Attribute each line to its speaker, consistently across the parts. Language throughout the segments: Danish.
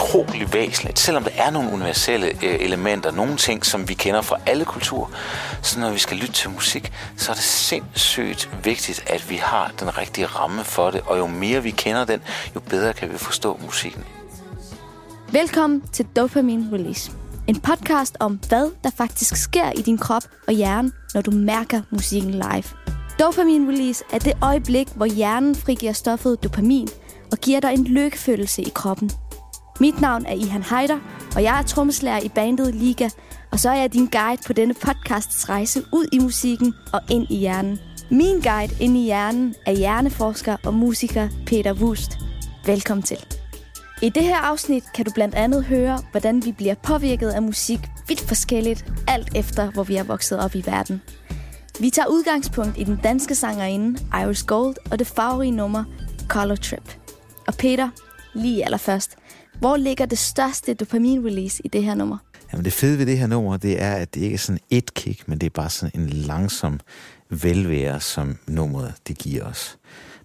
Speaker 1: utrolig væsentligt, selvom der er nogle universelle øh, elementer, nogle ting, som vi kender fra alle kulturer, så når vi skal lytte til musik, så er det sindssygt vigtigt, at vi har den rigtige ramme for det, og jo mere vi kender den, jo bedre kan vi forstå musikken.
Speaker 2: Velkommen til Dopamine Release. En podcast om, hvad der faktisk sker i din krop og hjerne, når du mærker musikken live. Dopamine Release er det øjeblik, hvor hjernen frigiver stoffet dopamin og giver dig en lykkefølelse i kroppen. Mit navn er Ihan Heider, og jeg er trommeslager i bandet Liga, og så er jeg din guide på denne podcasts rejse ud i musikken og ind i hjernen. Min guide ind i hjernen er hjerneforsker og musiker Peter Wust. Velkommen til. I det her afsnit kan du blandt andet høre, hvordan vi bliver påvirket af musik vidt forskelligt, alt efter hvor vi er vokset op i verden. Vi tager udgangspunkt i den danske sangerinde Iris Gold og det farverige nummer Color Trip. Og Peter, lige allerførst, hvor ligger det største dopamin-release i det her nummer?
Speaker 1: Jamen det fede ved det her nummer, det er, at det ikke er sådan et kick, men det er bare sådan en langsom velvære, som nummeret det giver os.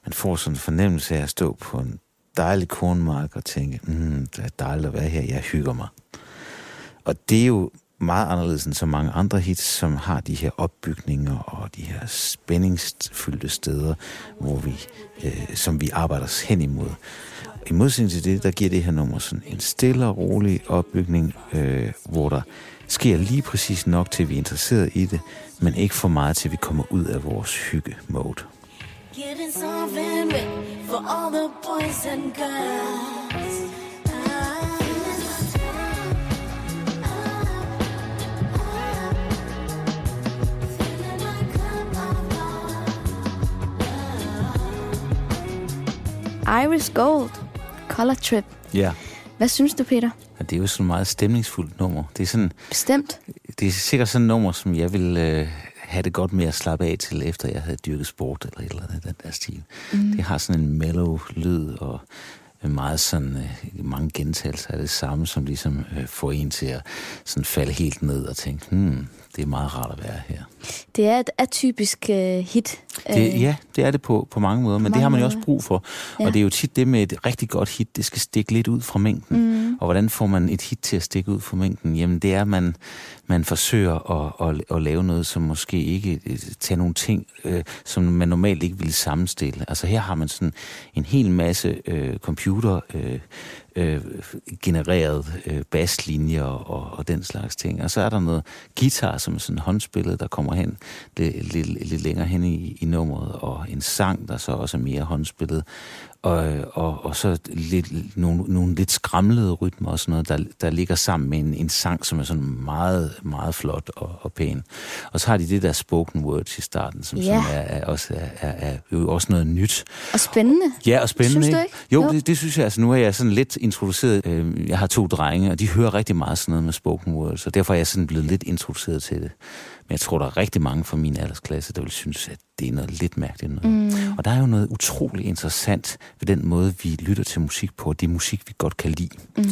Speaker 1: Man får sådan en fornemmelse af at stå på en dejlig kornmark og tænke, mm, det er dejligt at være her, jeg hygger mig. Og det er jo meget anderledes end så mange andre hits, som har de her opbygninger og de her spændingsfyldte steder, hvor vi, øh, som vi arbejder os hen imod. I modsætning til det, der giver det her nummer sådan en stille og rolig opbygning, øh, hvor der sker lige præcis nok til, at vi er interesseret i det, men ikke for meget til, at vi kommer ud af vores hygge-mode. Getting for all the boys and girls.
Speaker 2: Iris Gold, Color Trip.
Speaker 1: Ja.
Speaker 2: Hvad synes du, Peter?
Speaker 1: Ja, det er jo sådan et meget stemningsfuldt nummer. Det er sådan,
Speaker 2: Bestemt.
Speaker 1: Det er sikkert sådan et nummer, som jeg vil øh, have det godt med at slappe af til, efter jeg havde dyrket sport eller et eller andet den der stil. Mm. Det har sådan en mellow lyd og meget sådan, øh, mange gentagelser af det samme, som ligesom øh, får en til at sådan falde helt ned og tænke, hmm, det er meget rart at være her.
Speaker 2: Det er et atypisk øh, hit.
Speaker 1: Det, øh, ja, det er det på, på mange måder, men mange det har man jo også brug for. Ja. Og det er jo tit det med et rigtig godt hit, det skal stikke lidt ud fra mængden. Mm. Mm. Og hvordan får man et hit til at stikke ud for mængden? Jamen det er, at man, man forsøger at, at, at lave noget, som måske ikke øh, tager nogle ting, øh, som man normalt ikke ville sammenstille. Altså her har man sådan en hel masse øh, computer øh, øh, genereret øh, baslinjer og, og den slags ting. Og så er der noget guitar, som er sådan håndspillet, der kommer hen lidt, lidt, lidt længere hen i, i nummeret, og en sang, der så også er mere håndspillet og, og, og så lidt, nogle, nogle lidt skramlede rytmer og sådan noget, der, der ligger sammen med en, en sang, som er sådan meget, meget flot og, og pæn. Og så har de det der spoken words i starten, som, ja. som er, er, også, er, er, er jo også noget nyt.
Speaker 2: Og spændende.
Speaker 1: Ja, og spændende.
Speaker 2: Synes du ikke?
Speaker 1: Jo, jo. Det, det synes jeg. Altså, nu er jeg sådan lidt introduceret. Øh, jeg har to drenge, og de hører rigtig meget sådan noget med spoken words, og derfor er jeg sådan blevet lidt introduceret til det. Men jeg tror, der er rigtig mange fra min aldersklasse, der vil synes, at det er noget lidt mærkeligt noget. Mm. Og der er jo noget utrolig interessant ved den måde, vi lytter til musik på, det er musik, vi godt kan lide. Mm.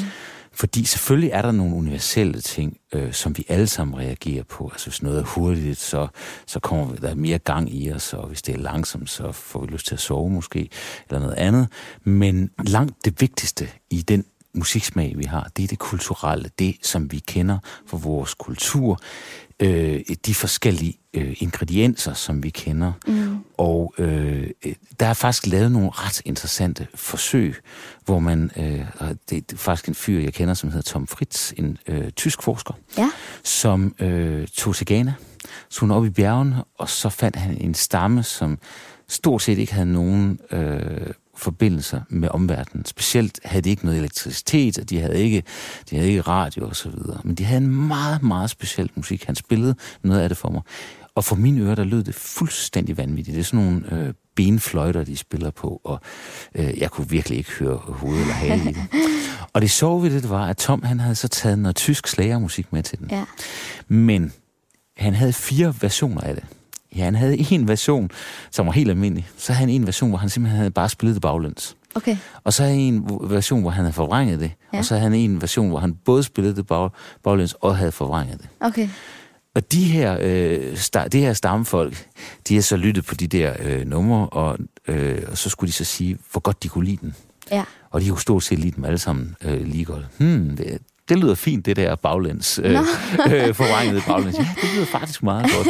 Speaker 1: Fordi selvfølgelig er der nogle universelle ting, øh, som vi alle sammen reagerer på. Altså hvis noget er hurtigt, så, så kommer der mere gang i os, og hvis det er langsomt, så får vi lyst til at sove måske, eller noget andet. Men langt det vigtigste i den musiksmag, vi har, det er det kulturelle, det som vi kender fra vores kultur, øh, de forskellige øh, ingredienser, som vi kender. Mm. Og øh, der er faktisk lavet nogle ret interessante forsøg, hvor man, øh, det er faktisk en fyr, jeg kender, som hedder Tom Fritz, en øh, tysk forsker,
Speaker 2: ja.
Speaker 1: som øh, tog til Ghana, så op i bjergene, og så fandt han en stamme, som stort set ikke havde nogen øh, forbindelser med omverdenen. Specielt havde de ikke noget elektricitet, og de havde ikke, de havde ikke radio og så videre. Men de havde en meget, meget speciel musik. Han spillede noget af det for mig. Og for mine ører, der lød det fuldstændig vanvittigt. Det er sådan nogle øh, benfløjter, de spiller på, og øh, jeg kunne virkelig ikke høre hoved eller hale i det. Og det sjove ved det var, at Tom han havde så taget noget tysk slagermusik med til den.
Speaker 2: Ja.
Speaker 1: Men han havde fire versioner af det. Ja, han havde en version, som var helt almindelig. Så havde han en version, hvor han simpelthen havde bare spillet det baglæns.
Speaker 2: Okay.
Speaker 1: Og så havde han en version, hvor han havde forvrænget det. Ja. Og så havde han en version, hvor han både spillede det bag, baglæns og havde forvrænget det.
Speaker 2: Okay.
Speaker 1: Og de her, øh, sta, det her stammefolk, de har så lyttet på de der øh, numre, og, øh, og så skulle de så sige, hvor godt de kunne lide den.
Speaker 2: Ja.
Speaker 1: Og de kunne stort set lide dem alle sammen øh, lige godt. Hmm, det, det lyder fint, det der baglæns, øh, øh, forvrænget baglæns. Ja, det lyder faktisk meget godt.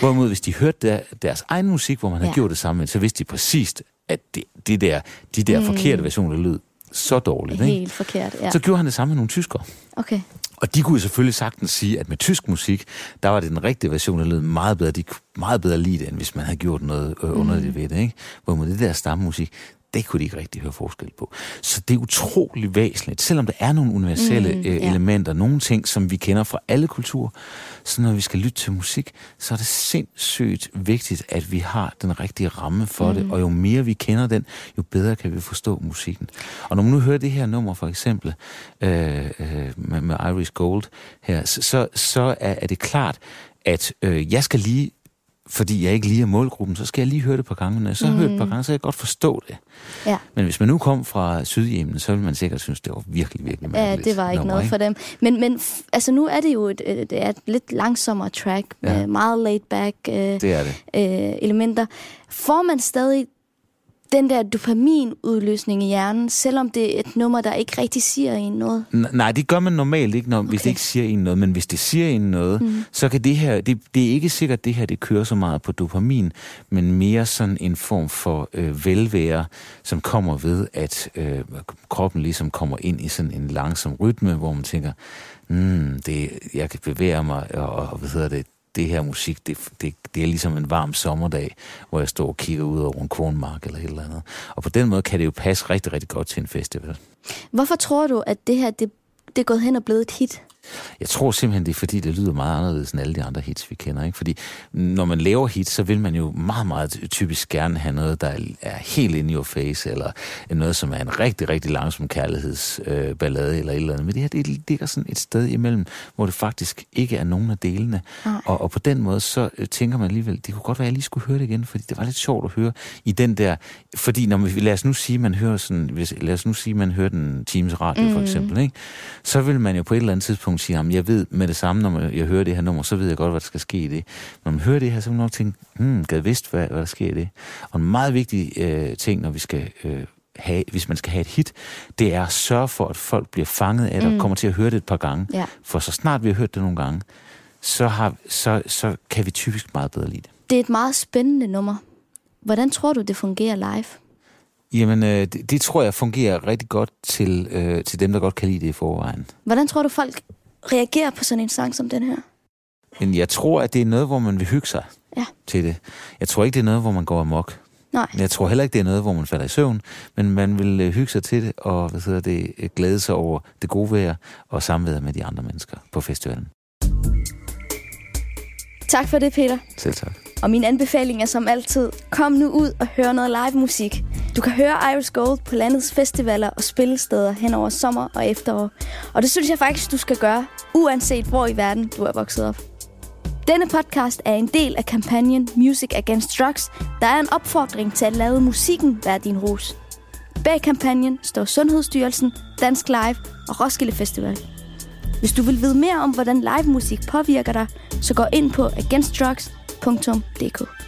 Speaker 1: Hvorimod, hvis de hørte der, deres egen musik, hvor man har ja. gjort det samme, så vidste de præcis, at det, det der, de der mm. forkerte versioner lød så dårligt.
Speaker 2: Helt
Speaker 1: ikke?
Speaker 2: forkert, ja.
Speaker 1: Så gjorde han det samme med nogle tyskere.
Speaker 2: Okay.
Speaker 1: Og de kunne jo selvfølgelig sagtens sige, at med tysk musik, der var det den rigtige version, der lød meget bedre. De kunne meget bedre lide det, end hvis man havde gjort noget øh, underligt mm. ved det. Ikke? Hvor med det der stammusik, det kunne de ikke rigtig høre forskel på. Så det er utrolig væsentligt, selvom der er nogle universelle mm, øh, ja. elementer, nogle ting, som vi kender fra alle kulturer, så når vi skal lytte til musik, så er det sindssygt vigtigt, at vi har den rigtige ramme for mm. det, og jo mere vi kender den, jo bedre kan vi forstå musikken. Og når man nu hører det her nummer, for eksempel, øh, øh, med, med Iris Gold her, så, så er, er det klart, at øh, jeg skal lige fordi jeg ikke lige er målgruppen, så skal jeg lige høre det et par gange. Når jeg så mm. har hørt et par gange, så kan jeg godt forstå det. Ja. Men hvis man nu kom fra Sydjemen, så ville man sikkert synes, det var virkelig, virkelig
Speaker 2: mærkeligt. Ja, det var ikke nummer, noget for dem. Men, men altså, nu er det jo et, det er et lidt langsommere track, ja. med meget laid back øh, det er det. Øh, elementer. Får man stadig den der dopaminudløsning i hjernen, selvom det er et nummer, der ikke rigtig siger en noget?
Speaker 1: Nej, det gør man normalt ikke, når, okay. hvis det ikke siger en noget. Men hvis det siger en noget, mm. så kan det her... Det, det er ikke sikkert, at det her det kører så meget på dopamin, men mere sådan en form for øh, velvære, som kommer ved, at øh, kroppen ligesom kommer ind i sådan en langsom rytme, hvor man tænker, mm, det, jeg kan bevæge mig, og, og hvad hedder det, det her musik, det, det, det er ligesom en varm sommerdag, hvor jeg står og kigger ud over en kornmark eller et eller andet. Og på den måde kan det jo passe rigtig, rigtig godt til en festival.
Speaker 2: Hvorfor tror du, at det her det, det er gået hen og blevet et hit?
Speaker 1: Jeg tror simpelthen, det er fordi, det lyder meget anderledes end alle de andre hits, vi kender. Ikke? Fordi når man laver hits, så vil man jo meget, meget typisk gerne have noget, der er helt in your face, eller noget, som er en rigtig, rigtig langsom kærlighedsballade, øh, eller et eller andet. Men det her, det ligger sådan et sted imellem, hvor det faktisk ikke er nogen af delene. Og, og på den måde, så øh, tænker man alligevel, det kunne godt være, at jeg lige skulle høre det igen, fordi det var lidt sjovt at høre i den der... Fordi når man, lad os nu sige, man hører sådan, hvis, lad os nu sige, man hører den Teams radio, mm. for eksempel, ikke? så vil man jo på et eller andet tidspunkt tidspunkt siger, at jeg ved med det samme, når jeg hører det her nummer, så ved jeg godt, hvad der skal ske i det. Når man hører det her, så kan man nok tænke, hmm, gad vidst, hvad, hvad der sker i det. Og en meget vigtig øh, ting, når vi skal øh, have, hvis man skal have et hit, det er at sørge for, at folk bliver fanget af det mm. og kommer til at høre det et par gange. Ja. For så snart vi har hørt det nogle gange, så, har, så, så kan vi typisk meget bedre lide det.
Speaker 2: Det er et meget spændende nummer. Hvordan tror du, det fungerer live?
Speaker 1: Jamen, øh, det, det tror jeg fungerer rigtig godt til, øh, til dem, der godt kan lide det i forvejen.
Speaker 2: Hvordan tror du, folk reagerer på sådan en sang som den her?
Speaker 1: Men jeg tror, at det er noget, hvor man vil hygge sig ja. til det. Jeg tror ikke, det er noget, hvor man går amok. Nej. Jeg tror heller ikke, det er noget, hvor man falder i søvn, men man vil øh, hygge sig til det, og hvad hedder det, øh, glæde sig over det gode vejr og samværet med de andre mennesker på festivalen.
Speaker 2: Tak for det, Peter.
Speaker 1: Selv tak.
Speaker 2: Og min anbefaling er som altid, kom nu ud og hør noget live musik. Du kan høre Iris Gold på landets festivaler og spillesteder hen over sommer og efterår. Og det synes jeg faktisk, du skal gøre, uanset hvor i verden du er vokset op. Denne podcast er en del af kampagnen Music Against Drugs, der er en opfordring til at lade musikken være din rus. Bag kampagnen står Sundhedsstyrelsen, Dansk Live og Roskilde Festival. Hvis du vil vide mere om, hvordan live musik påvirker dig, så gå ind på www.radioplay.dk